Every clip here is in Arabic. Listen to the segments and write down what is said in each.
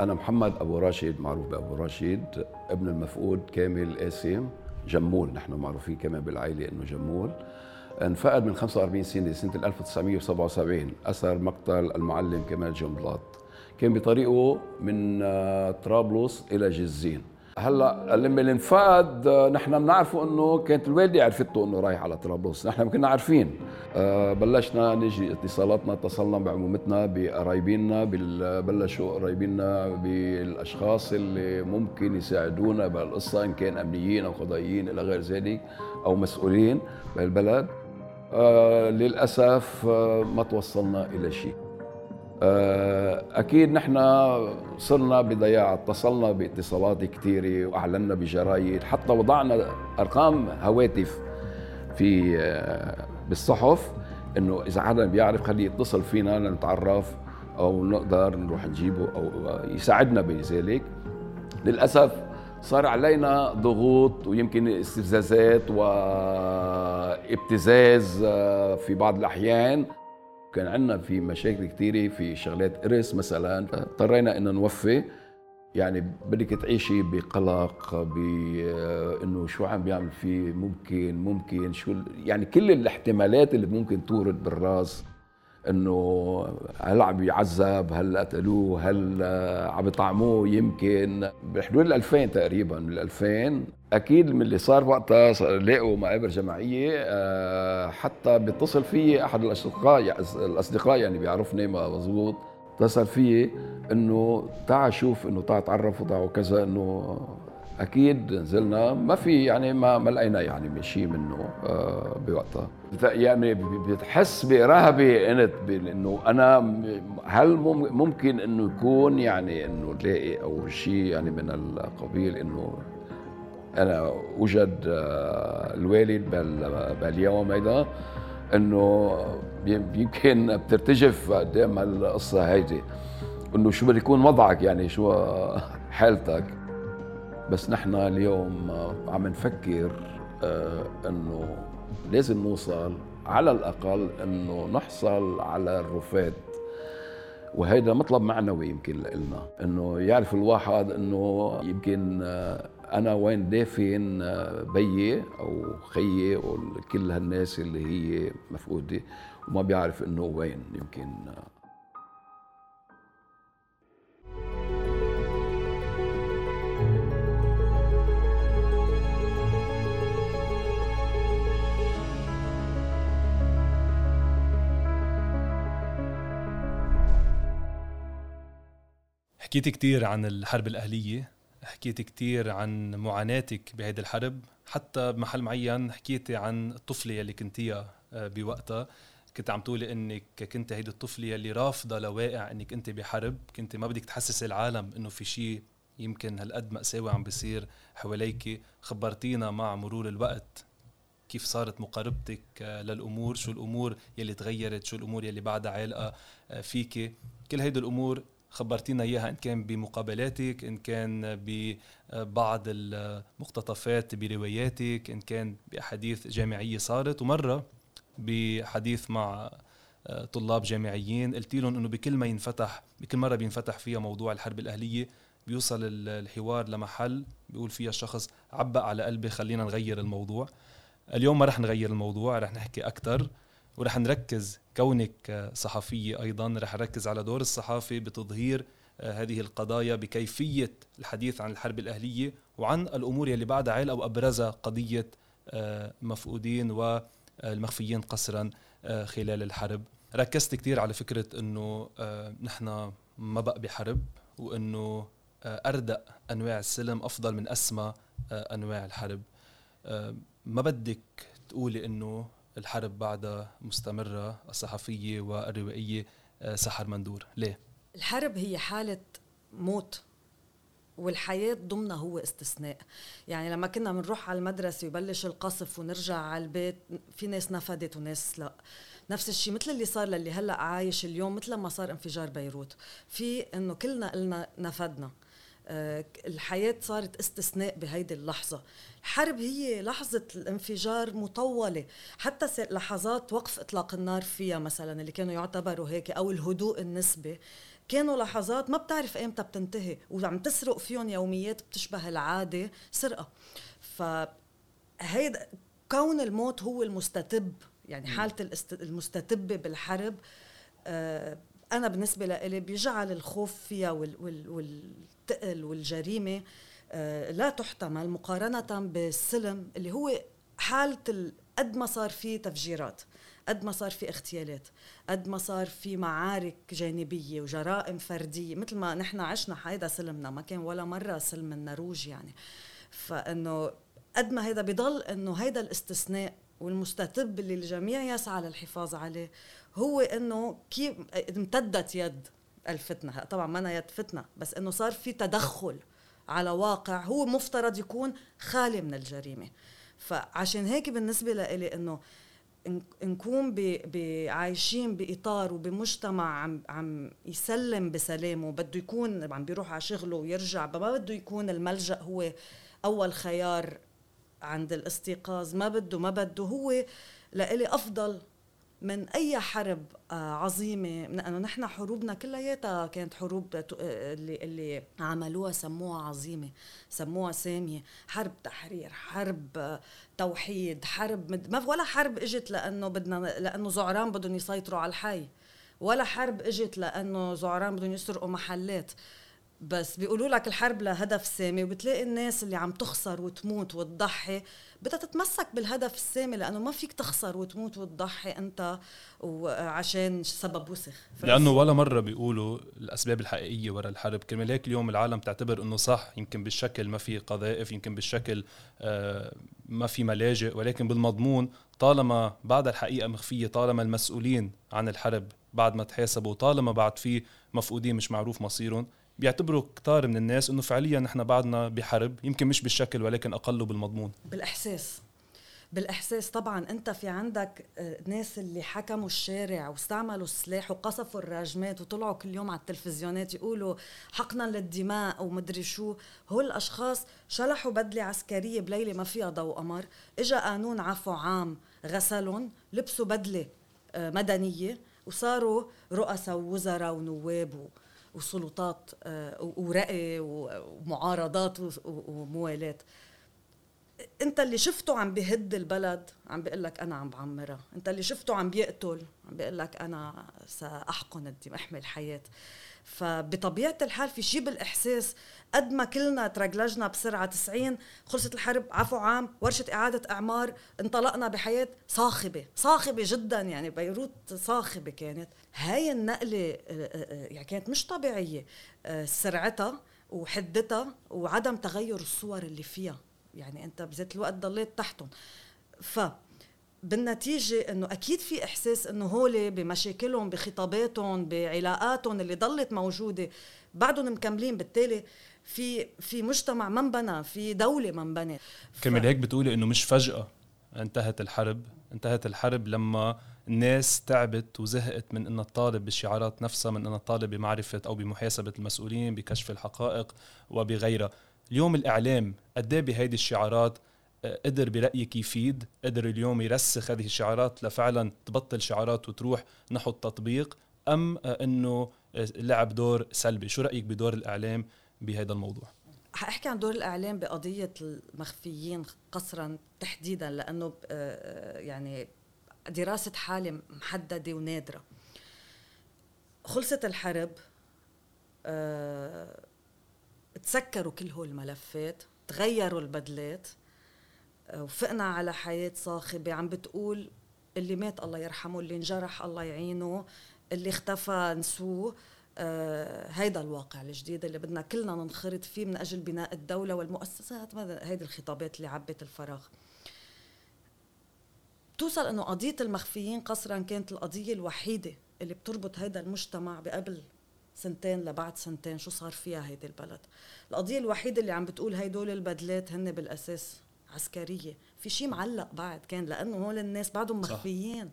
أنا محمد أبو راشد معروف بأبو راشد ابن المفقود كامل قاسم جمول نحن معروفين كمان بالعائلة إنه جمول. انفقد من 45 سنة سنة 1977 أثر مقتل المعلم كمال جنبلاط. كان بطريقه من آه، طرابلس إلى جزين. هلا لما انفقد نحن بنعرفه إنه كانت الوالدة عرفته إنه رايح على طرابلس. نحن كنا عارفين. آه، بلشنا نجي اتصالاتنا اتصلنا بعمومتنا بقرايبينا بلشوا قرايبينا بالأشخاص اللي ممكن يساعدونا بهالقصه إن كان أمنيين أو قضائيين إلى غير ذلك أو مسؤولين بهالبلد آه، للأسف آه، ما توصلنا إلى شيء. آه، أكيد نحن صرنا بضياع اتصلنا باتصالات كثيره واعلنا بجرايد حتى وضعنا أرقام هواتف في آه، بالصحف إنه إذا حدا بيعرف خليه يتصل فينا لنتعرف أو نقدر نروح نجيبه أو يساعدنا بذلك. للأسف صار علينا ضغوط ويمكن استفزازات وابتزاز آه، في بعض الأحيان. كان عندنا في مشاكل كثيرة في شغلات إرث مثلا. اضطرينا إنه نوفي يعني بدك تعيشي بقلق بانه شو عم بيعمل فيه ممكن ممكن شو يعني كل الاحتمالات اللي ممكن تورد بالرأس. إنه هل عم يعذب؟ هل قتلوه؟ هل عم يطعموه؟ يمكن. بحدود ال 2000 تقريبا من 2000 أكيد من اللي صار وقتها لاقوا مقابر جماعية آه، حتى بيتصل في أحد الأصدقاء الأصدقاء يعني بيعرفني مضبوط اتصل في إنه تعا شوف إنه تعا تعرف وتعا وكذا إنه أكيد نزلنا ما في يعني ما ما لقينا يعني شيء منه آه، بوقتها. يعني بتحس برهبة إنت إنه أنا هل ممكن إنه يكون يعني إنه لاقي أو شيء يعني من القبيل إنه أنا وجد آه، الوالد باليوم هيدا إنه يمكن بترتجف قدام القصة هيدي. إنه شو بده يكون وضعك يعني شو حالتك. بس نحن اليوم عم نفكر آه، إنه لازم نوصل على الأقل إنه نحصل على الرفات وهيدا مطلب معنوي يمكن لنا إنه يعرف الواحد إنه يمكن آه، أنا وين دافن آه، بيي أو خيي وكل هالناس اللي هي مفقودة وما بيعرف إنه وين يمكن حكيت كتير عن الحرب الأهلية حكيت كتير عن معاناتك بهيدي الحرب حتى بمحل معين حكيتي عن الطفلة يلي كنتيها آه، بوقتها. كنت عم تقولي إنك كنت هيدي الطفلة يلي رافضة لواقع إنك أنت بحرب. كنت ما بدك تحسسي العالم إنه في شيء يمكن هالقد مأساوي عم بيصير حواليك. خبرتينا مع مرور الوقت كيف صارت مقاربتك آه، للأمور شو الأمور يلي تغيرت شو الأمور يلي بعدها عالقة آه، فيك. كل هيدي الأمور خبرتينا إياها إن كان بمقابلاتك إن كان ببعض المقتطفات برواياتك إن كان بأحاديث جامعية صارت. ومرة بحديث مع طلاب جامعيين قلت لهم إنه بكل ما ينفتح بكل مرة بينفتح فيها موضوع الحرب الأهلية بيوصل الحوار لمحل بيقول فيها الشخص عبق على قلبي خلينا نغير الموضوع. اليوم ما رح نغير الموضوع رح نحكي أكثر ورح نركز كونك صحفية أيضا رح نركز على دور الصحافة بتظهير آه، هذه القضايا بكيفية الحديث عن الحرب الأهلية وعن الأمور يلي بعدها عيل أو أبرزها قضية آه، مفقودين والمخفيين قسرا آه، خلال الحرب. ركزت كثير على فكرة أنه نحن ما بقى بحرب وأنه أردأ أنواع السلم أفضل من أسمى أنواع الحرب. ما بدك تقولي أنه الحرب بعدها مستمرة الصحفية والروائية آه، سحر مندور. ليه؟ الحرب هي حالة موت والحياة ضمنها هو استثناء. يعني لما كنا بنروح على المدرسة ويبلش القصف ونرجع على البيت في ناس نفدت وناس لا. نفس الشيء مثل اللي صار للي هلأ عايش اليوم مثل ما صار انفجار بيروت. في إنه كلنا قلنا نفدنا. الحياة صارت استثناء بهيدي اللحظة. الحرب هي لحظة الانفجار مطولة. حتى لحظات وقف إطلاق النار فيها مثلا اللي كانوا يعتبروا هيك أو الهدوء النسبي كانوا لحظات ما بتعرف ايمتى بتنتهي وعم تسرق فيهم يوميات بتشبه العادة سرقة. فهيدا كون الموت هو المستتب يعني حالة المستتبة بالحرب آه أنا بالنسبة لإلي بيجعل الخوف فيها والثقل والجريمة آه لا تحتمل مقارنة بالسلم اللي هو حالة قد ما صار في تفجيرات قد ما صار في اغتيالات قد ما صار في معارك جانبية وجرائم فردية مثل ما نحن عشنا هيدا سلمنا ما كان ولا مرة سلم النروج يعني. فإنه قد ما هيدا بضل إنه هيدا الاستثناء والمستتب اللي الجميع يسعى للحفاظ عليه هو إنه كيف امتدت يد الفتنة. طبعا ما يد فتنة بس إنه صار في تدخل على واقع هو مفترض يكون خالي من الجريمة. فعشان هيك بالنسبة لإلي إنه نكون عايشين بإطار وبمجتمع عم عم يسلم بسلام وبده يكون عم بيروح على شغله ويرجع ما بده يكون الملجأ هو أول خيار عند الاستيقاظ. ما بده ما بده هو لإلي أفضل من أي حرب آه، عظيمة. لأنه نحن حروبنا كلياتها كانت حروب آه، اللي اللي عملوها سموها عظيمة سموها سامية. حرب تحرير حرب آه، توحيد حرب ما ولا حرب إجت لأنه بدنا لأنه زعران بدهم يسيطروا على الحي ولا حرب إجت لأنه زعران بدهم يسرقوا محلات. بس بيقولوا لك الحرب لهدف سامي وبتلاقي الناس اللي عم تخسر وتموت وتضحي بدها تتمسك بالهدف السامي لأنه ما فيك تخسر وتموت وتضحي أنت وعشان سبب وسخ. لأنه ولا مرة بيقولوا الأسباب الحقيقية وراء الحرب. كرمال هيك اليوم العالم تعتبر إنه صح يمكن بالشكل ما في قذائف يمكن بالشكل آه، ما في ملاجئ ولكن بالمضمون طالما بعد الحقيقة مخفية طالما المسؤولين عن الحرب بعد ما تحاسبوا طالما بعد في مفقودين مش معروف مصيرهم بيعتبروا كتار من الناس إنه فعليا نحن بعدنا بحرب يمكن مش بالشكل ولكن اقله بالمضمون. بالإحساس. بالإحساس طبعا. أنت في عندك آه، ناس اللي حكموا الشارع واستعملوا السلاح وقصفوا الراجمات وطلعوا كل يوم على التلفزيونات يقولوا حقنا للدماء ومدري شو. هول الأشخاص شلحوا بدلة عسكرية بليلة ما فيها ضوء قمر. اجى قانون عفو عام غسلهم لبسوا بدلة آه، مدنية وصاروا رؤساء ووزراء ونواب وسلطات آه، ورأي ومعارضات وموالاة انت اللي شفته عم بهد البلد عم بيقول لك أنا عم بعمرها. انت اللي شفته عم بيقتل عم بيقول لك أنا سأحقن الدم أحمي الحياة. فبطبيعة الحال في شيء بالإحساس قد ما كلنا ترجلجنا بسرعة 90 خلصت الحرب عفو عام ورشة إعادة أعمار انطلقنا بحياة صاخبة صاخبة جدا يعني بيروت صاخبة كانت. هاي النقلة آه، آه، آه، يعني كانت مش طبيعية. سرعتها وحدتها وعدم تغير الصور اللي فيها. يعني أنت بذات الوقت ضليت تحتهم. ف بالنتيجة إنه أكيد في إحساس إنه هول بمشاكلهم بخطاباتهم بعلاقاتهم اللي ضلت موجودة بعدهم مكملين. بالتالي في في مجتمع ما انبنى في دولة ما انبنت كمان هيك بتقولي إنه مش فجأة انتهت الحرب؟ انتهت الحرب لما الناس تعبت وزهقت من إنها تطالب بالشعارات نفسها من إنها تطالب بمعرفة أو بمحاسبة المسؤولين بكشف الحقائق وبغيرها. اليوم الإعلام قد إيه بهيدي الشعارات قدر برأيك يفيد قدر اليوم يرسخ هذه الشعارات لفعلا تبطل شعارات وتروح نحو التطبيق أم آه، إنه آه، لعب دور سلبي؟ شو رأيك بدور الإعلام بهذا الموضوع؟ حاحكي عن دور الإعلام بقضية المخفيين قصرا تحديدا لأنه يعني دراسة حالة محددة ونادرة. خلصت الحرب تسكروا كل هول الملفات تغيروا البدلات وفقنا على حياة صاخبة. عم بتقول اللي مات الله يرحمه اللي انجرح الله يعينه اللي اختفى نسوه. آه هيدا الواقع الجديد اللي بدنا كلنا ننخرط فيه من أجل بناء الدولة والمؤسسات. هيدي الخطابات اللي عبت الفراغ. توصل إنه قضية المخفيين قصرا كانت القضية الوحيدة اللي بتربط هيدا المجتمع بقبل سنتين لبعد سنتين. شو صار فيها هيدي البلد؟ القضية الوحيدة اللي عم بتقول هيدول البدلات هن بالأساس عسكرية. في شيء معلق بعد كان لأنه هول الناس بعدهم مخفيين.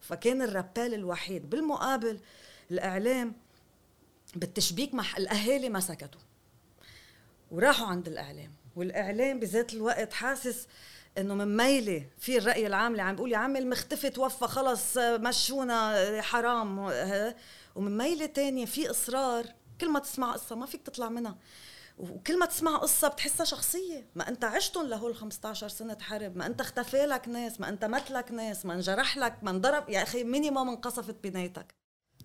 فكان الربال الوحيد بالمقابل الإعلام بالتشبيك مع الأهالي ما سكتوا. وراحوا عند الإعلام. والإعلام بذات الوقت حاسس إنه من ميلة في الرأي العام اللي عم بيقول يا عمي المختفي توفى خلص مشونا حرام ومن ميلة تانية في إصرار. كل ما تسمع قصة ما فيك تطلع منها. وكل ما تسمع قصة بتحسها شخصية. ما أنت عشتهم لهول 15 سنة حرب ما أنت اختفى لك ناس ما أنت مت لك ناس ما انجرح لك ما انضرب. يا أخي مينيموم انقصفت بنايتك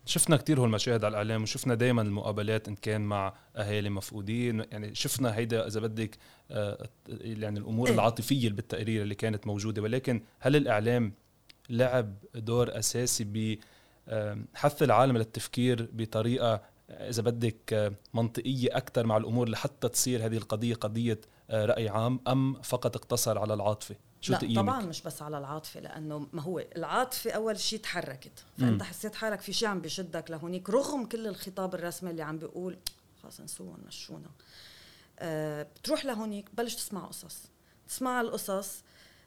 شفنا كتير هول المشاهد على الإعلام وشفنا دائما المقابلات إن كان مع أهالي مفقودين. يعني شفنا هيدا إذا بدك آه، يعني الأمور إيه؟ العاطفية بالتقرير اللي كانت موجودة. ولكن هل الإعلام لعب دور أساسي ب حث العالم للتفكير بطريقة إذا بدك منطقية أكثر مع الأمور لحتى تصير هذه القضية قضية آه، رأي عام أم فقط اقتصر على العاطفة شو لا تقييمك؟ طبعا مش بس على العاطفة لأنه ما هو العاطفة أول شيء تحركت فأنت م. حسيت حالك في شيء عم بشدك لهونيك رغم كل الخطاب الرسمي اللي عم بيقول خلص نسوهم مشونا أه بتروح لهونيك بلش تسمع قصص تسمع القصص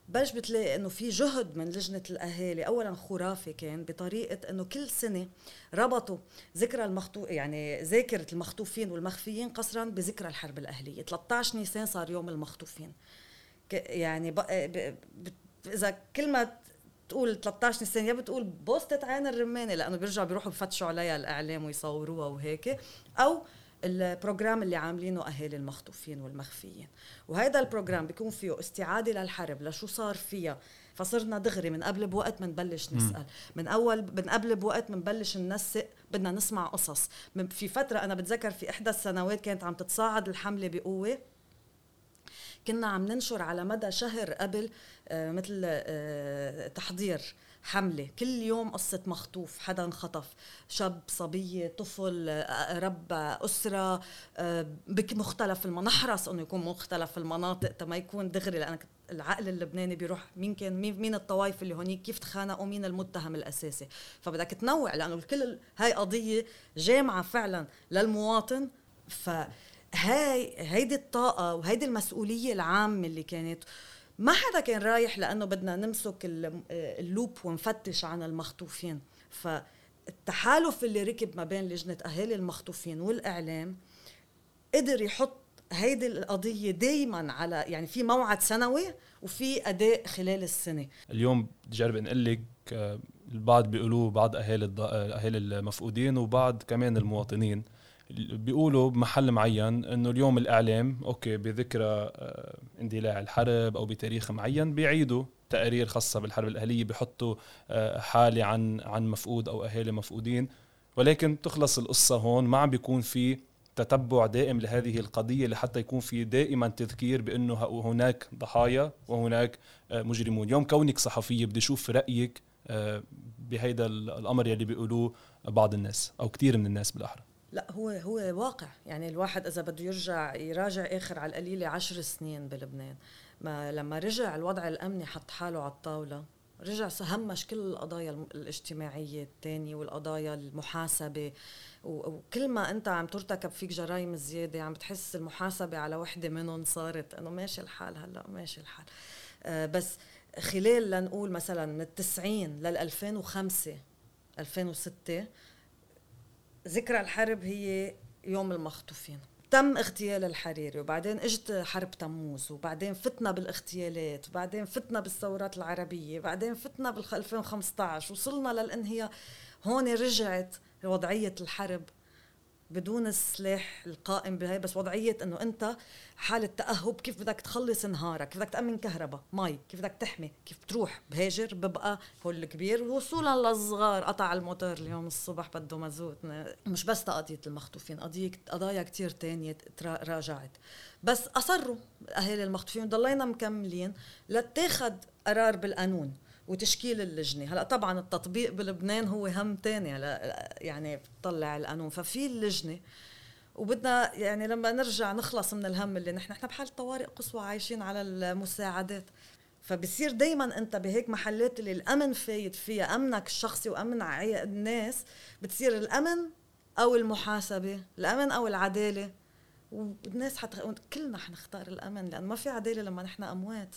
بلش بتلاقي إنه في جهد من لجنة الأهالي. اولا خرافي كان بطريقة إنه كل سنة ربطوا ذكرى المخطوف يعني ذاكرة المخطوفين والمخفيين قصرا بذكرى الحرب الأهلية. 13 نيسان صار يوم المخطوفين. يعني ب... ب... ب... إذا كل ما تقول 13 نيسان يا بتقول بوستة عين الرمانة لأنه بيرجعوا بيروحوا بفتشوا عليها الإعلام ويصوروها وهيك. أو ال program اللي عاملينه أهالي المخطوفين والمخفيين. وهذا ال program بيكون فيه استعادة للحرب لشو صار فيها. فصرنا دغري من قبل بوقت بنبلش نسأل. من أول من قبل بوقت بنبلش ننسق بدنا نسمع قصص. في فترة أنا بتذكر في إحدى السنوات كانت عم تتصاعد الحملة بقوة. كنا عم ننشر على مدى شهر قبل آه، مثل آه، تحضير. حملة. كل يوم قصة مخطوف حدا انخطف شاب صبية طفل رب أسرة آه، بمختلف المناطق. نحرص إنه يكون مختلف المناطق تما يكون دغري لأنك العقل اللبناني بيروح مين كان مين, مين الطوائف اللي هونيك؟ كيف تخانقوا؟ مين المتهم الأساسي؟ فبدك تنوع لأنه الكل هاي قضية جامعة فعلا للمواطن. فهاي هيدي الطاقة وهيدي المسؤولية العامة اللي كانت ما حدا كان رايح لأنه بدنا نمسك اللوب ونفتش عن المخطوفين. فالتحالف اللي ركب ما بين لجنة أهالي المخطوفين والإعلام قدر يحط هيدي القضية دايما على يعني في موعد سنوي وفي أداء خلال السنة. اليوم بجرب نقول لك آه، البعض بيقولوه بعض أهالي أهالي المفقودين وبعض كمان المواطنين. بيقولوا بمحل معين إنه اليوم الإعلام أوكي بذكرى آه، اندلاع الحرب أو بتاريخ معين بيعيدوا تقارير خاصة بالحرب الأهلية بيحطوا آه، حالة عن عن مفقود أو أهالي مفقودين. ولكن تخلص القصة هون ما عم بيكون في تتبع دائم لهذه القضية لحتى يكون في دائما تذكير بأنه هناك ضحايا وهناك آه، مجرمون. يوم كونك صحفية بدي أشوف رأيك بهيدا الأمر يلي بيقولوه بعض الناس أو كثير من الناس بالأحرى. لا هو هو واقع. يعني الواحد إذا بده يرجع يراجع آخر على القليلة عشر سنين بلبنان. ما لما رجع الوضع الأمني حط حاله على الطاولة. رجع همش كل القضايا الاجتماعية الثانية والقضايا المحاسبة. وكل ما أنت عم ترتكب فيك جرائم زيادة عم بتحس المحاسبة على وحدة منهم صارت أنه ماشي الحال هلأ ماشي الحال. آه بس خلال لنقول مثلا من التسعين لل 2005 2006 ذكرى الحرب هي يوم المخطوفين. تم اغتيال الحريري وبعدين إجت حرب تموز وبعدين فتنا بالاغتيالات وبعدين فتنا بالثورات العربية بعدين فتنا بال 2015 وصلنا للإنهيار. هون رجعت وضعية الحرب بدون السلاح القائم بهي بس وضعية إنه أنت حالة تأهب كيف بدك تخلص نهارك؟ كيف بدك تأمن كهرباء؟ مي كيف بدك تحمي؟ كيف بتروح بهاجر ببقى هو الكبير. وصولا للصغار قطع الموتور اليوم الصبح بده مازوت مش بس قضية المخطوفين قضية قضايا كتير تانية راجعت. بس أصروا أهالي المخطوفين ضلينا مكملين لتاخد قرار بالقانون. وتشكيل اللجنة. هلا طبعا التطبيق بلبنان هو هم تاني هلا يعني بتطلع القانون. ففي اللجنة وبدنا يعني لما نرجع نخلص من الهم اللي نحن نحن بحال طوارئ قصوى عايشين على المساعدات. فبصير دايما أنت بهيك محلات اللي الأمن فايت فيها أمنك الشخصي وأمن الناس بتصير الأمن أو المحاسبة الأمن أو العدالة. والناس حتى كلنا حنختار الأمن لأن ما في عدالة لما نحن أموات.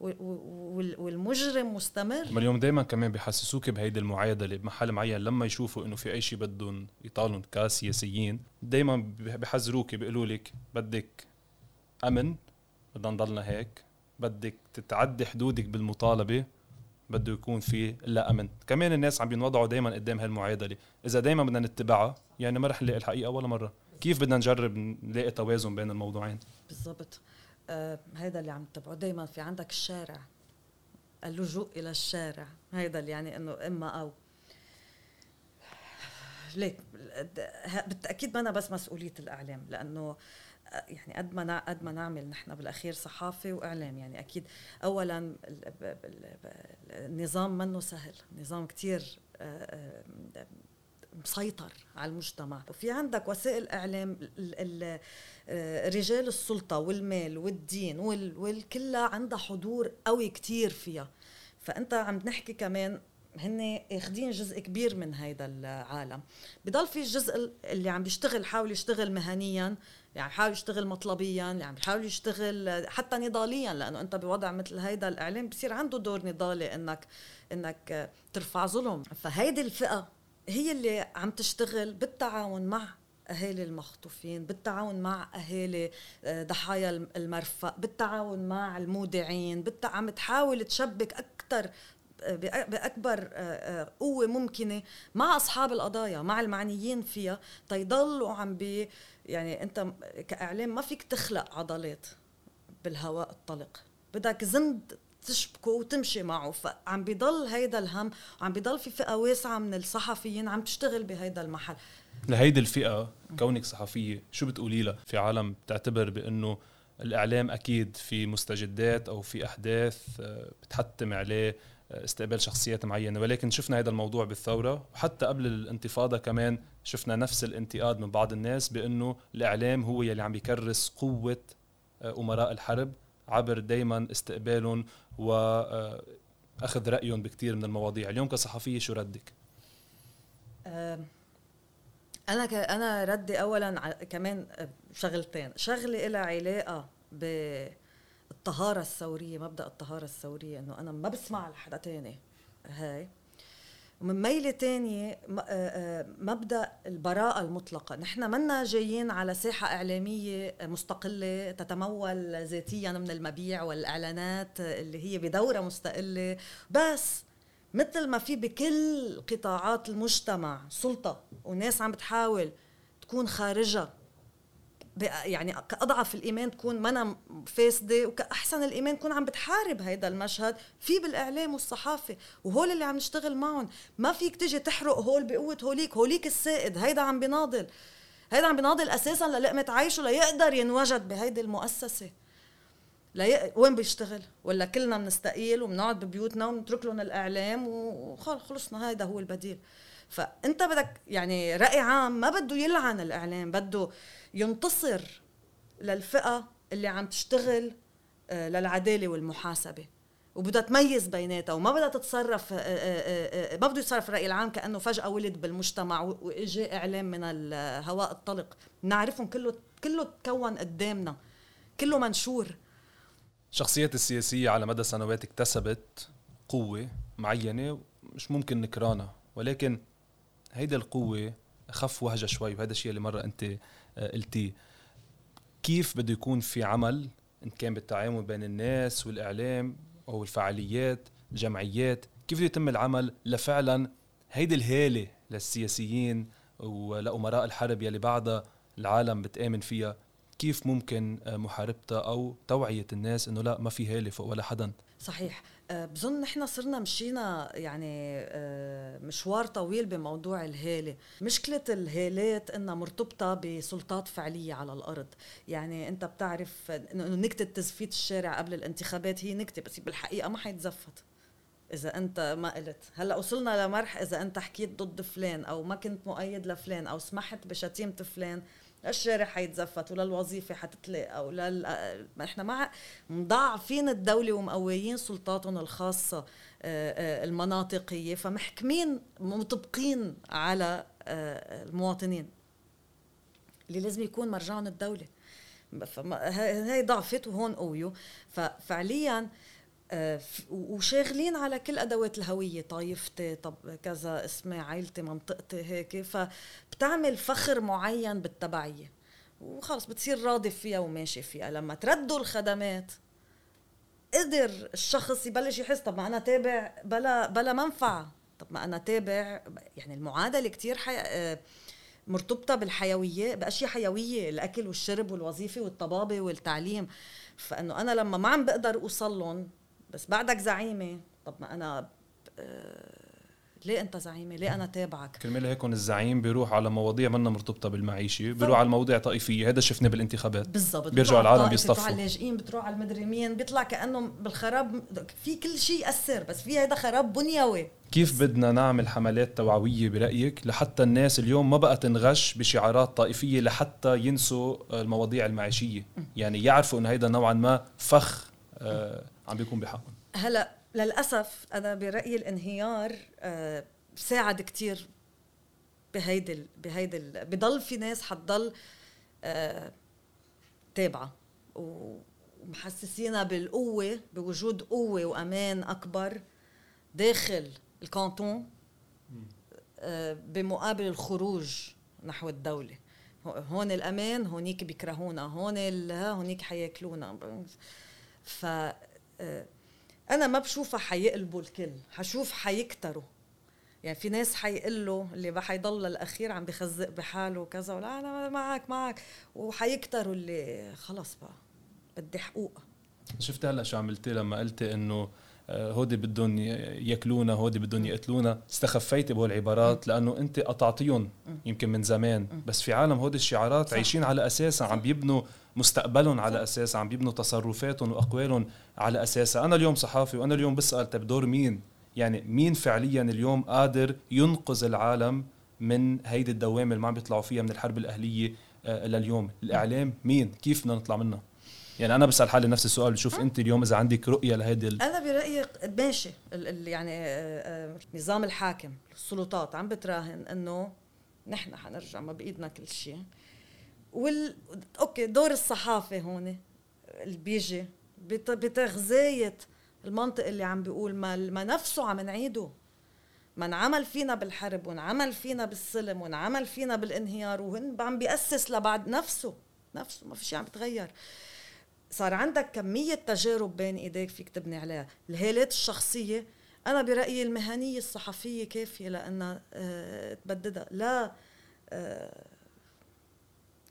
والمجرم مستمر. ما اليوم دائما كمان بحسسوك بهيدي المعادله بمحل معين لما يشوفوا إنه في اي شيء بدهم يطالوا كسياسيين دائما بحذروك بيقولوا لك بدك أمن بدنا نضلنا هيك بدك تتعدي حدودك بالمطالبة بده يكون في لا أمن. كمان الناس عم بينوضعوا دائما قدام هالمعادله إذا دائما بدنا نتبعها يعني ما رح نلاقي الحقيقة ولا مرة. كيف بدنا نجرب نلاقي توازن بين الموضوعين؟ بالضبط. آه هذا اللي عم تتبعه دائما في عندك الشارع. اللجوء إلى الشارع. هذا اللي يعني إنه إما أو. ليك بالتأكيد ما أنا بس مسؤولية الإعلام لأنه يعني قد ما قد ما نعمل نحن بالأخير صحافة وإعلام. يعني أكيد اولا النظام منه سهل. نظام كثير آه، آه، مسيطر على المجتمع. وفي عندك وسائل إعلام آه، رجال السلطة والمال والدين والكلها عندها حضور قوي كثير فيها. فأنت عم نحكي كمان هن اخذين جزء كبير من هذا العالم. بضل في الجزء اللي عم بيشتغل حاول يشتغل مهنيا يعني حاول يشتغل مطلبيا يعني بحاول يشتغل حتى نضاليا لأنه أنت بوضع مثل هيدا الإعلام بصير عنده دور نضالي انك إنك ترفع ظلم. فهيدي الفئة هي اللي عم تشتغل بالتعاون مع أهالي المخطوفين بالتعاون مع أهالي آه، ضحايا المرفأ بالتعاون مع المودعين بالتع... عم تحاول تشبك أكثر بأكبر آه، آه، قوة ممكنة مع أصحاب القضايا مع المعنيين فيها تيضلوا عم بي يعني أنت كإعلام ما فيك تخلق عضلات بالهواء الطلق. بدك زند تشبكه وتمشي معه. فعم بيضل هيدا الهم وعم بيضل في فئة واسعة من الصحفيين عم تشتغل بهيدا المحل. لهيدي الفئة كونك صحفية شو بتقولي لها؟ في عالم بتعتبر بأنه الإعلام أكيد في مستجدات أو في أحداث آه، بتحتم عليه استقبال شخصيات معينة. ولكن شفنا هذا الموضوع بالثورة وحتى قبل الانتفاضة كمان شفنا نفس الانتقاد من بعض الناس بأنه الإعلام هو يلي عم يكرس قوة آه، أمراء الحرب. عبر دائما استقبالهم واخذ رأيهم بكثير من المواضيع. اليوم كصحفية شو ردك؟ أنا. أنا ردي اولا كمان شغلتين. شغله لها علاقة ب الطهارة الثورية مبدأ الطهارة الثورية إنه أنا ما بسمع لحدا تاني. هاي. ومن ميلة تانية مبدأ البراءة المطلقة. نحن منا جايين على ساحة إعلامية مستقلة تتمول ذاتيا من المبيع والإعلانات اللي هي بدورة مستقلة. بس مثل ما في بكل قطاعات المجتمع سلطة وناس عم بتحاول تكون خارجها يعني كأضعف الإيمان تكون منا فاسده وكأحسن الإيمان تكون عم بتحارب هيدا المشهد في بالإعلام والصحافة وهول اللي عم نشتغل معهم. ما فيك تجي تحرق هول بقوة هوليك هوليك السائد هيدا عم بيناضل هيدا عم بيناضل أساسا للقمه عيشه ليقدر ينوجد بهيدي المؤسسة. لي... وين بيشتغل؟ ولا كلنا بنستقيل وبنقعد ببيوتنا ونترك لهم الإعلام وخلصنا هيدا هو البديل. فأنت بدك يعني رأي عام ما بده يلعن الإعلام بده ينتصر للفئة اللي عم تشتغل آه، للعدالة والمحاسبة. وبدها تميز بيناتها وما بدها تتصرف آه، آه، ما بده يتصرف الراي العام كأنه فجأة ولد بالمجتمع واجى إعلام من الهواء الطلق. بنعرفهم كله كله تكون قدامنا كله منشور. الشخصيات السياسية على مدى سنوات اكتسبت قوة معينة مش ممكن نكرانها ولكن هيدا القوة اخف وهجة شوي وهذا الشيء اللي مرة أنت آه، قلتيه كيف بده يكون في عمل إن كان بالتعامل بين الناس والإعلام أو الفعاليات الجمعيات كيف بده يتم العمل لفعلا هيدي الهالة للسياسيين ولأمراء الحرب يلي بعدها العالم بتآمن فيها؟ كيف ممكن آه، محاربتها أو توعية الناس إنه لا ما في هالة فوق ولا حدا؟ صحيح. آه، بظن نحن صرنا مشينا يعني آه، مشوار طويل بموضوع الهالة. مشكلة الهالات إنها مرتبطة بسلطات فعلية على الأرض. يعني أنت بتعرف إنه نكته تزفيت الشارع قبل الانتخابات هي نكته بس بالحقيقة ما حيتزفت. إذا أنت ما قلت. هلأ وصلنا لمرح إذا أنت حكيت ضد فلان أو ما كنت مؤيد لفلان أو سمحت بشتيمة فلان. الشارع حيتزفت ولا الوظيفة حتتلاقى ولا إحنا مع مضاعفين الدولة ومقويين سلطاتهم الخاصة آه، آه، المناطقية فمحكمين مطبقين على آه، المواطنين اللي لازم يكون مرجعهم الدولة. هاي ضعفت وهون قويوا. ففعليا آه، وشاغلين على كل أدوات الهوية. طائفتي طب كذا اسمي عائلتي منطقتي هيك. فبتعمل فخر معين بالتبعية. وخلص بتصير راضي فيها وماشي فيها. لما تردوا الخدمات قدر الشخص يبلش يحس طب ما أنا تابع بلا بلا منفعة. طب ما أنا تابع يعني المعادلة كتير حي... آه، مرتبطة بالحيوية بأشياء حيوية الأكل والشرب والوظيفة والطبابة والتعليم. فإنه أنا لما ما عم بقدر أوصل لهم بس بعدك زعيمة. طب ما أنا آه، ليه أنت زعيمة؟ ليه أنا تابعك؟ كرمال هيك الزعيم بيروح على مواضيع منا مرتبطة بالمعيشة بيروح على مواضيع طائفية. هذا شفناه بالانتخابات. بالضبط. بيرجعوا العالم بيصطفوا بتروح على اللاجئين بتروح على المدري مين بيطلع كأنه بالخراب. في كل شيء يأثر بس في هذا خراب بنيوي. كيف بدنا نعمل حملات توعوية برأيك لحتى الناس اليوم ما بقى تنغش بشعارات طائفية لحتى ينسوا المواضيع المعيشية؟ يعني يعرفوا إنه هيدا نوعا ما فخ عم بيكون بحقهم. هلا للأسف أنا برأيي الانهيار آه ساعد كتير بهيدي بهيدي بضل في ناس حتضل آه تابعة ومحسسينا بالقوة بوجود قوة وأمان أكبر داخل الكانتون آه بمقابل الخروج نحو الدولة. هون الأمان هونيك بيكرهونا هون هونيك حياكلونا. ف آه أنا ما بشوفها حيقلبوا الكل حشوف حيكتروا يعني في ناس حيقول اللي حيضل الأخير عم بخزق بحاله وكذا ولا أنا معك معك. وحيكتروا اللي خلص بقى بدي حقوق شفت هلأ شو عملتي لما قلتي إنه هودي بدهم ياكلونا هودي بدهم يقتلونا. استخفيتي بهول العبارات لأنه أنت قطعتيهم يمكن من زمان. بس في عالم هودي الشعارات صح. عايشين على اساسها عم بيبنوا مستقبلهم على اساسها عم بيبنوا تصرفاتهم وأقوالهم على اساسها أنا اليوم صحافي وأنا اليوم بسأل طيب دور مين؟ يعني مين فعليا اليوم قادر ينقذ العالم من هيدي الدوامة اللي ما عم بيطلعوا فيها من الحرب الأهلية آه، لليوم؟ الإعلام مين؟ كيف بدنا نطلع منها؟ يعني أنا بسأل حالي نفس السؤال بشوف أنت اليوم إذا عندك رؤية لهيدي ال... أنا برأيي ماشي. يعني آه، آه، نظام الحاكم السلطات عم بتراهن إنه نحن حنرجع ما بإيدنا كل شيء. وال okay دور الصحافة هون اللي بيجي بتغذية المنطق اللي عم بيقول ما, ما نفسه عم نعيده. ما انعمل فينا بالحرب وانعمل فينا بالسلم وانعمل فينا بالانهيار وهن عم بيأسس لبعد نفسه. نفسه ما في شيء عم بيتغير صار عندك كمية تجارب بين إيديك فيك تبني عليها. الهالات الشخصية أنا برأيي المهنية الصحفية كافية لأنها أه تبددها. لا أه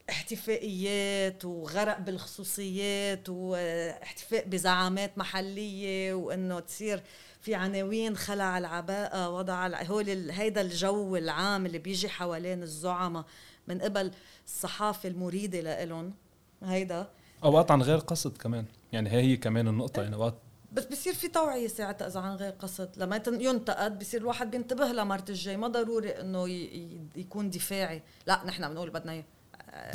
احتفائيات وغرق بالخصوصيات واحتفاء بزعامات محلية وإنه تصير في عناوين خلع العباءة وضع هول هيدا الجو العام اللي بيجي حوالين الزعماء من قبل الصحافة المريدة لهم هيدا اوقات عن غير قصد كمان. يعني هي هي كمان النقطة يعني اوقات بس بصير في توعية ساعتها إذا عن غير قصد. لما ينتقد بصير الواحد بينتبه لمرت الجاي. ما ضروري إنه يكون دفاعي. لا نحن بنقول بدنا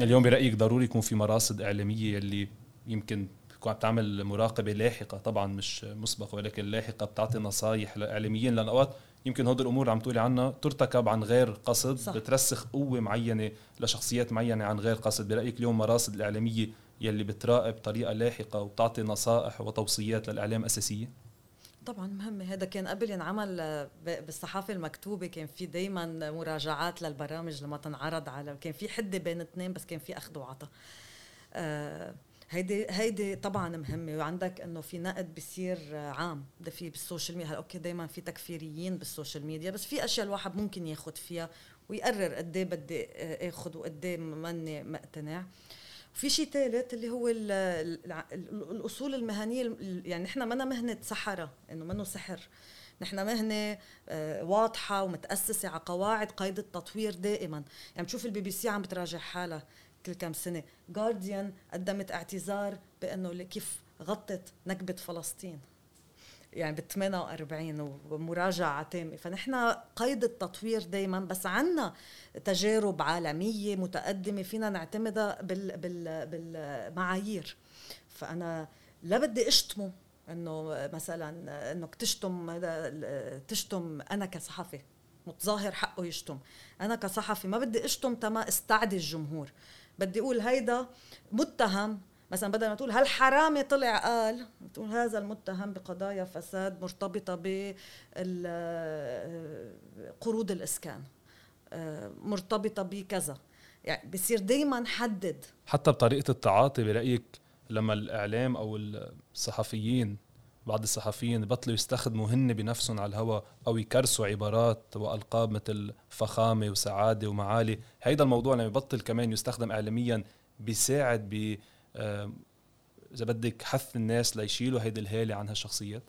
اليوم برأيك ضروري يكون في مراصد إعلامية اللي يمكن تكون عم تعمل مراقبة لاحقة؟ طبعا مش مسبقة ولكن لاحقة بتعطي نصائح لاعلاميين لأن اوقات يمكن هودي الأمور اللي عم تقولي عنها ترتكب عن غير قصد صح. بترسخ قوة معينة لشخصيات معينة عن غير قصد. برأيك اليوم مراصد الإعلامية يلي بتراقب بطريقه لاحقة وبتعطي نصائح وتوصيات للإعلام أساسية؟ طبعا مهمة هذا كان قبل ينعمل بالصحافة المكتوبة. كان في دايما مراجعات للبرامج لما تنعرض على كان في حدة بين اثنين بس كان في أخذ وعطاء آه هيدي هيدي طبعا مهمة. وعندك إنه في نقد بصير عام. ده في بال social media. Okay دائما في تكفيريين بال social media. بس في أشياء الواحد ممكن ياخذ فيها ويقرر قد إيه بدي آه، اخذ وقد إيه ماني مقتنع. آه في شيء ثالث اللي هو ال ال الأصول المهنية يعني نحن منا مهنة سحرة إنه منه سحر؟ نحن مهنة آه، واضحة ومتأسسة على قواعد قيد التطوير دائما. يعني بتشوف البي بي سي عم بتراجع حالها كل كم سنة. جارديان قدمت اعتذار بأنه كيف غطت نكبة فلسطين. يعني بال 48 ومراجعة تامة. فنحن قيد التطوير دايما بس عنا تجارب عالمية متقدمة فينا نعتمدها بال بال بالمعايير. فأنا لا بدي أشتمه إنه مثلا انك تشتم تشتم أنا كصحفي. متظاهر حقه يشتم. أنا كصحفي ما بدي أشتم تما استعدي الجمهور. بدي أقول هيدا متهم مثلا بدل ما تقول هالحرامي طلع قال تقول هذا المتهم بقضايا فساد مرتبطة بقروض الإسكان مرتبطة بكذا. يعني بصير دائما حدد حتى بطريقة التعاطي برايك لما الإعلام أو الصحفيين بعض الصحفيين بطلوا يستخدموا هن بنفسهم على الهواء أو يكرسوا عبارات وألقاب مثل فخامة وسعادة ومعالي. هيدا الموضوع لما يبطل كمان يستخدم اعلاميا بيساعد ب إذا بدك حث الناس ليشيلوا هيدي الهالة عن هالشخصيات.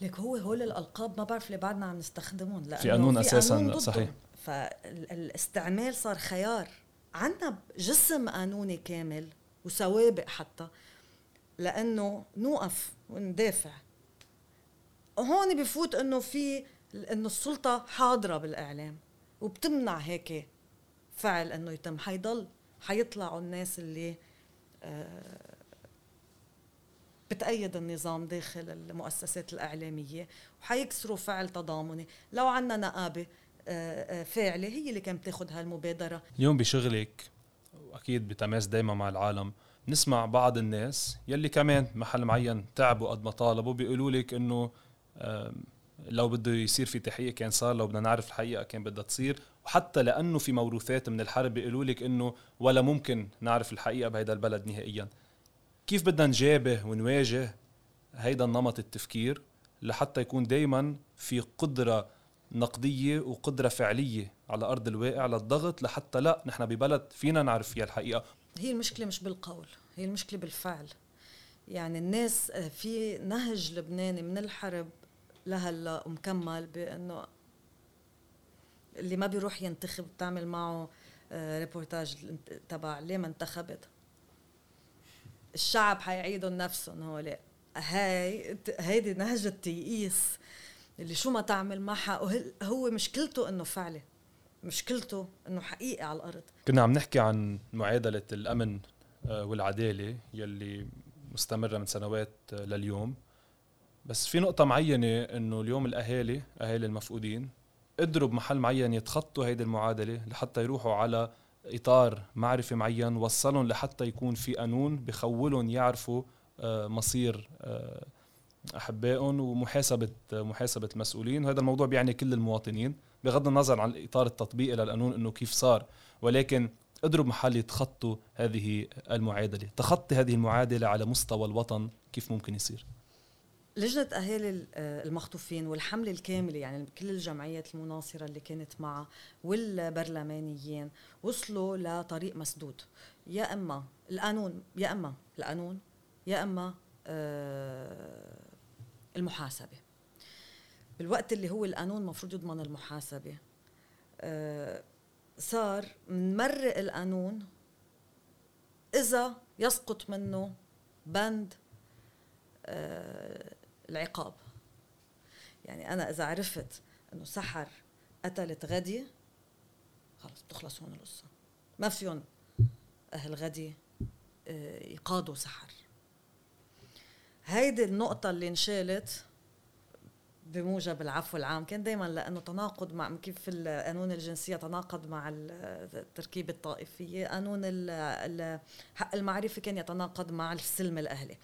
لك هو هول الألقاب ما بعرف ليه بعدنا عم نستخدمهم لأنه في قانون أساسا قانون صحيح. فالاستعمال صار خيار. عندنا جسم قانوني كامل وسوابق حتى لأنه نوقف وندافع. هون بفوت إنه في إنه السلطة حاضرة بالإعلام وبتمنع هيك فعل إنه يتم. حيضل حيطلعوا الناس اللي آه بتأيد النظام داخل المؤسسات الإعلامية وحيكسروا فعل تضامني. لو عنا نقابة آه، آه، فاعلة هي اللي كانت تاخذ هالمبادرة. اليوم بشغلك وأكيد بتماس دايما مع العالم نسمع بعض الناس يلي كمان محل معين تعبوا قد ما طالبوا بيقولوا لك إنه لو بده يصير في تحقيق كان صار لو بدنا نعرف الحقيقة كان بدها تصير. وحتى لأنه في موروثات من الحرب بيقولوا لك إنه ولا ممكن نعرف الحقيقة بهذا البلد نهائيا. كيف بدنا نجابه ونواجه هيدا النمط التفكير لحتى يكون دايما في قدرة نقدية وقدرة فعلية على أرض الواقع للضغط لحتى لا نحن ببلد فينا نعرف فيها الحقيقة. هي المشكلة مش بالقول هي المشكلة بالفعل. يعني الناس آه، في نهج لبناني من الحرب لهلا ومكمل بأنه اللي ما بيروح ينتخب تعمل معه ريبورتاج آه، تبع ليه ما انتخبت؟ الشعب حيعيدوا نفسهم هول هاي هيدي نهج التيئيس اللي شو ما تعمل معها. هو مشكلته إنه فعلي؟ مشكلته إنه حقيقي على الأرض. كنا عم نحكي عن معادلة الأمن آه، والعدالة يلي مستمرة من سنوات آه، لليوم. بس في نقطة معينة إنه اليوم الأهالي أهالي المفقودين قدروا بمحل معين يتخطوا هيدي المعادلة لحتى يروحوا على إطار معرفي معين وصلهم لحتى يكون في قانون بخولهم يعرفوا آه، مصير آه، أحبائهم ومحاسبة محاسبة المسؤولين وهذا الموضوع بيعني كل المواطنين بغض النظر عن الاطار التطبيقي للقانون إنه كيف صار. ولكن قدروا بمحل يتخطوا هذه المعادلة تخطي هذه المعادلة على مستوى الوطن كيف ممكن يصير. لجنة أهالي آه، المخطوفين والحملة الكاملة يعني كل الجمعيات المناصرة اللي كانت معها والبرلمانيين وصلوا لطريق مسدود. يا إما القانون يا إما القانون يا إما آه، المحاسبة. بالوقت اللي هو القانون المفروض يضمن المحاسبة آه، صار نمرق القانون إذا يسقط منه بند العقاب. يعني أنا إذا عرفت إنه سحر قتلت غدي خلص بتخلص هون القصة. ما فيهم أهل غدي آه، يقاضوا سحر. هيدي النقطة اللي انشالت بموجب العفو العام. كان دائما لأنه تناقض مع كيف قانون الجنسية تناقض مع التركيبه الطائفية. قانون حق المعرفة كان يتناقض مع السلم الأهلي.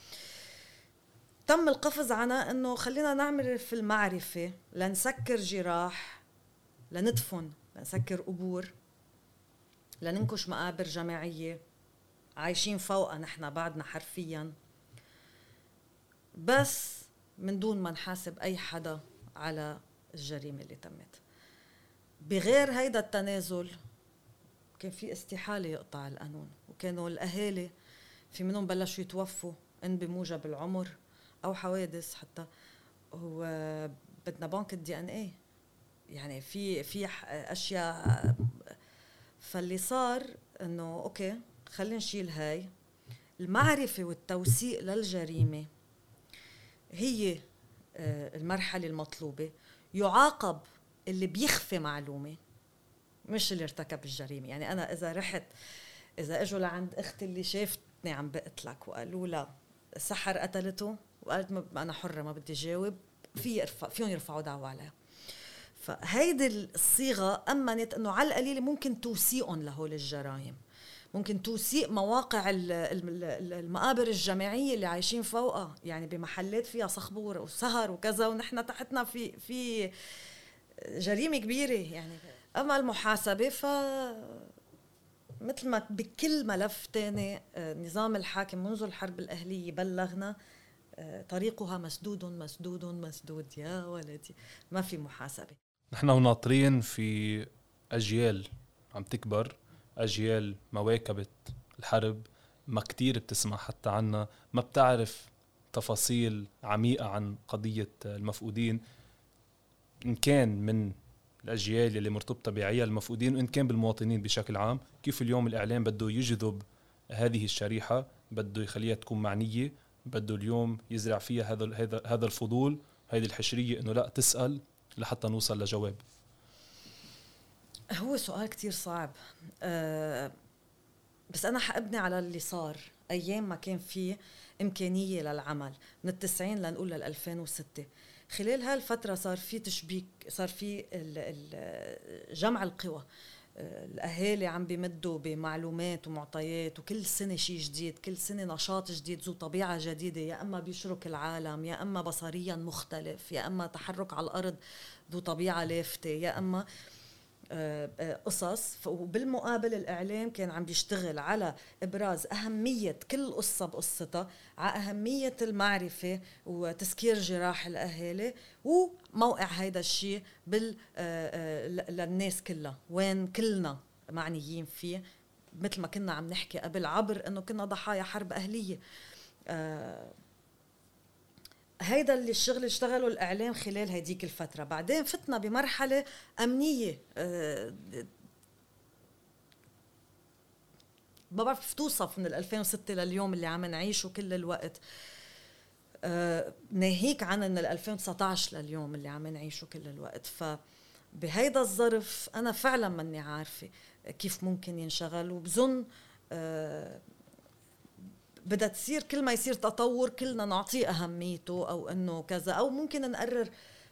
تم القفز على إنه خلينا نعمل في المعرفة لنسكر جراح لندفن لنسكر قبور لننكش مقابر جماعية عايشين فوقها نحن بعدنا حرفيا. بس من دون ما نحاسب أي حدا على الجريمة اللي تمت. بغير هيدا التنازل كان في استحالة يقطع القانون وكانوا الأهالي في منهم بلشوا يتوفوا إن بموجب العمر. أو حوادث حتى. هو بدنا بنك ال DNA يعني في في أشياء. فاللي صار إنه okay خلينا نشيل هاي. المعرفة والتوثيق للجريمة هي آه، المرحلة المطلوبة. يعاقب اللي بيخفي معلومة مش اللي ارتكب الجريمة. يعني أنا إذا رحت إذا إجوا لعند أختي اللي شافتني عم بقتلك وقالوا لها سحر قتلته وقالت ما أنا حرة ما بدي جاوب في يرفع فيهم يرفعوا دعوة عليها. فهيدي الصيغة أمنت إنه على القليله ممكن توثيقهم لهول الجرائم. ممكن توثيق مواقع المقابر الجماعية اللي عايشين فوقها يعني بمحلات فيها صخبور وسهر وكذا ونحن تحتنا في في جريمة كبيرة يعني. أما المحاسبة ف مثل ما بكل ملف تاني آه، نظام الحاكم منذ الحرب الأهلية بلغنا طريقها مسدود مسدود مسدود يا ولدي. ما في محاسبة. نحن وناطرين في أجيال عم تكبر أجيال ما واكبت الحرب ما كتير بتسمع حتى عنا ما بتعرف تفاصيل عميقة عن قضية المفقودين. إن كان من الأجيال اللي مرتبطة بعيال المفقودين وإن كان بالمواطنين بشكل عام كيف اليوم الإعلام بده يجذب هذه الشريحة بده يخليها تكون معنية بده اليوم يزرع فيها هذا هذا هذا الفضول هذه الحشرية إنه لا تسأل لحتى نوصل لجواب. هو سؤال كتير صعب. أه بس أنا حأبني على اللي صار أيام ما كان في إمكانية للعمل من التسعين لنقول لل 2006 خلال هالفترة صار في تشبيك صار في جمع القوى. الأهالي عم بيمدوا بمعلومات ومعطيات وكل سنة شيء جديد كل سنة نشاط جديد ذو طبيعة جديدة يا أما بيشرك العالم يا أما بصريا مختلف يا أما تحرك على الأرض ذو طبيعة لافتة يا أما آه، قصص وبالمقابل الإعلام كان عم بيشتغل على إبراز أهمية كل قصة بقصتها على أهمية المعرفة وتسكير جراح الأهالي وموقع هيدا الشيء بال آه، للناس كلها. وين كلنا معنيين فيه مثل ما كنا عم نحكي قبل عبر إنه كنا ضحايا حرب أهلية. هيدا اللي الشغل اشتغله الإعلام خلال هديك الفترة. بعدين فتنا بمرحلة أمنية أه ما بعرف توصف من 2006 لليوم اللي عم نعيشه كل الوقت. ناهيك عن من 2019 لليوم اللي عم نعيشه كل الوقت. ف بهيدا الظرف أنا فعلا ماني عارفة كيف ممكن ينشغل وبظن أه بدها تصير كل ما يصير تطور كلنا نعطيه أهميته أو إنه كذا. أو ممكن نقرر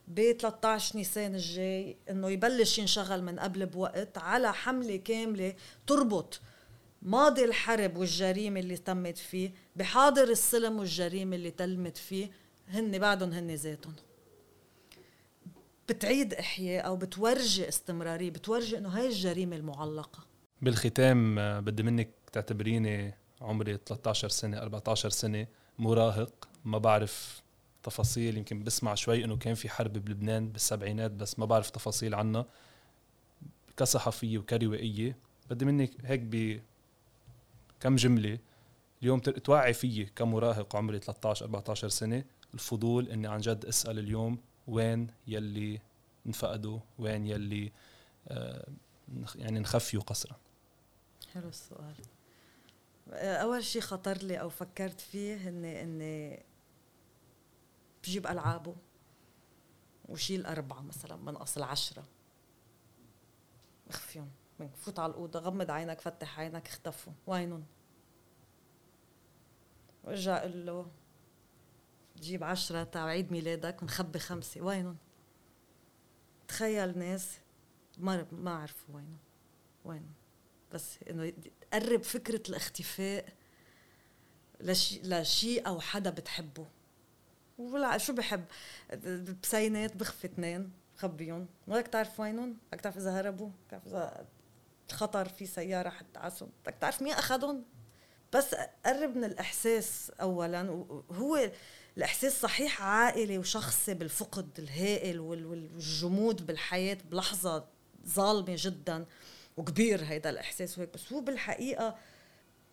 ب 13 نيسان الجاي إنه يبلش ينشغل من قبل بوقت على حملة كاملة تربط ماضي الحرب والجريمة اللي تمت فيه بحاضر السلم والجريمة اللي تمت فيه هن بعدهم هن ذاتهم. بتعيد إحياء أو بتورجي استمرارية بتورجي إنه هاي الجريمة المعلقة. بالختام بدي منك تعتبريني عمري 13 سنة 14 سنة مراهق ما بعرف تفاصيل يمكن بسمع شوي إنه كان في حرب بلبنان بالسبعينات بس ما بعرف تفاصيل عنها. كصحفية وكروائية بدي منك هيك ب كم جملة. اليوم توعي فيي كمراهق عمري 13 14 سنة الفضول إني عن جد أسأل اليوم وين يلي انفقدوا وين يلي آه يعني نخفيوا قسرا. حلو السؤال. أول شيء خطر لي أو فكرت فيه إني إني بجيب ألعابه وشيل أربعة مثلا من أصل عشرة. أخفيهم. فوت على الأوضة غمض عينك فتح عينك اختفوا. وينهم؟ وارجع أقول له جيب عشرة تاع عيد ميلادك ونخبي خمسة. وينهم؟ تخيل ناس ما ما عرفوا وينهم. وينهم؟ بس إنه تقرب فكرة الاختفاء لشيء لشيء أو حدا بتحبه. ولا شو بحب؟ بسينات بخفي اثنين خبيهم. بدك تعرف وينهم؟ بدك تعرف إذا هربوا؟ تعرف إذا خطر في سيارة حتى عسوا بدك تعرف مين اخذهم بس قرب من الإحساس اولا. وهو الإحساس صحيح عائلي وشخصي بالفقد الهائل والجمود بالحياة بلحظة ظالمة جدا. وكبير هيدا الإحساس وهيك بس هو بالحقيقة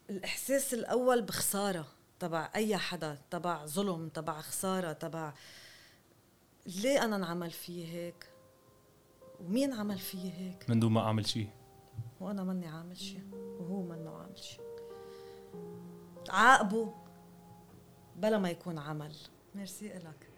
الإحساس الأول بخسارة تبع أي حدا تبع ظلم تبع خسارة تبع ليه أنا انعمل في هيك؟ ومين عمل في هيك؟ من دون ما أعمل شيء. وأنا ماني عامل شيء وهو منه عامل شيء. عاقبه بلا ما يكون عمل. ميرسي لك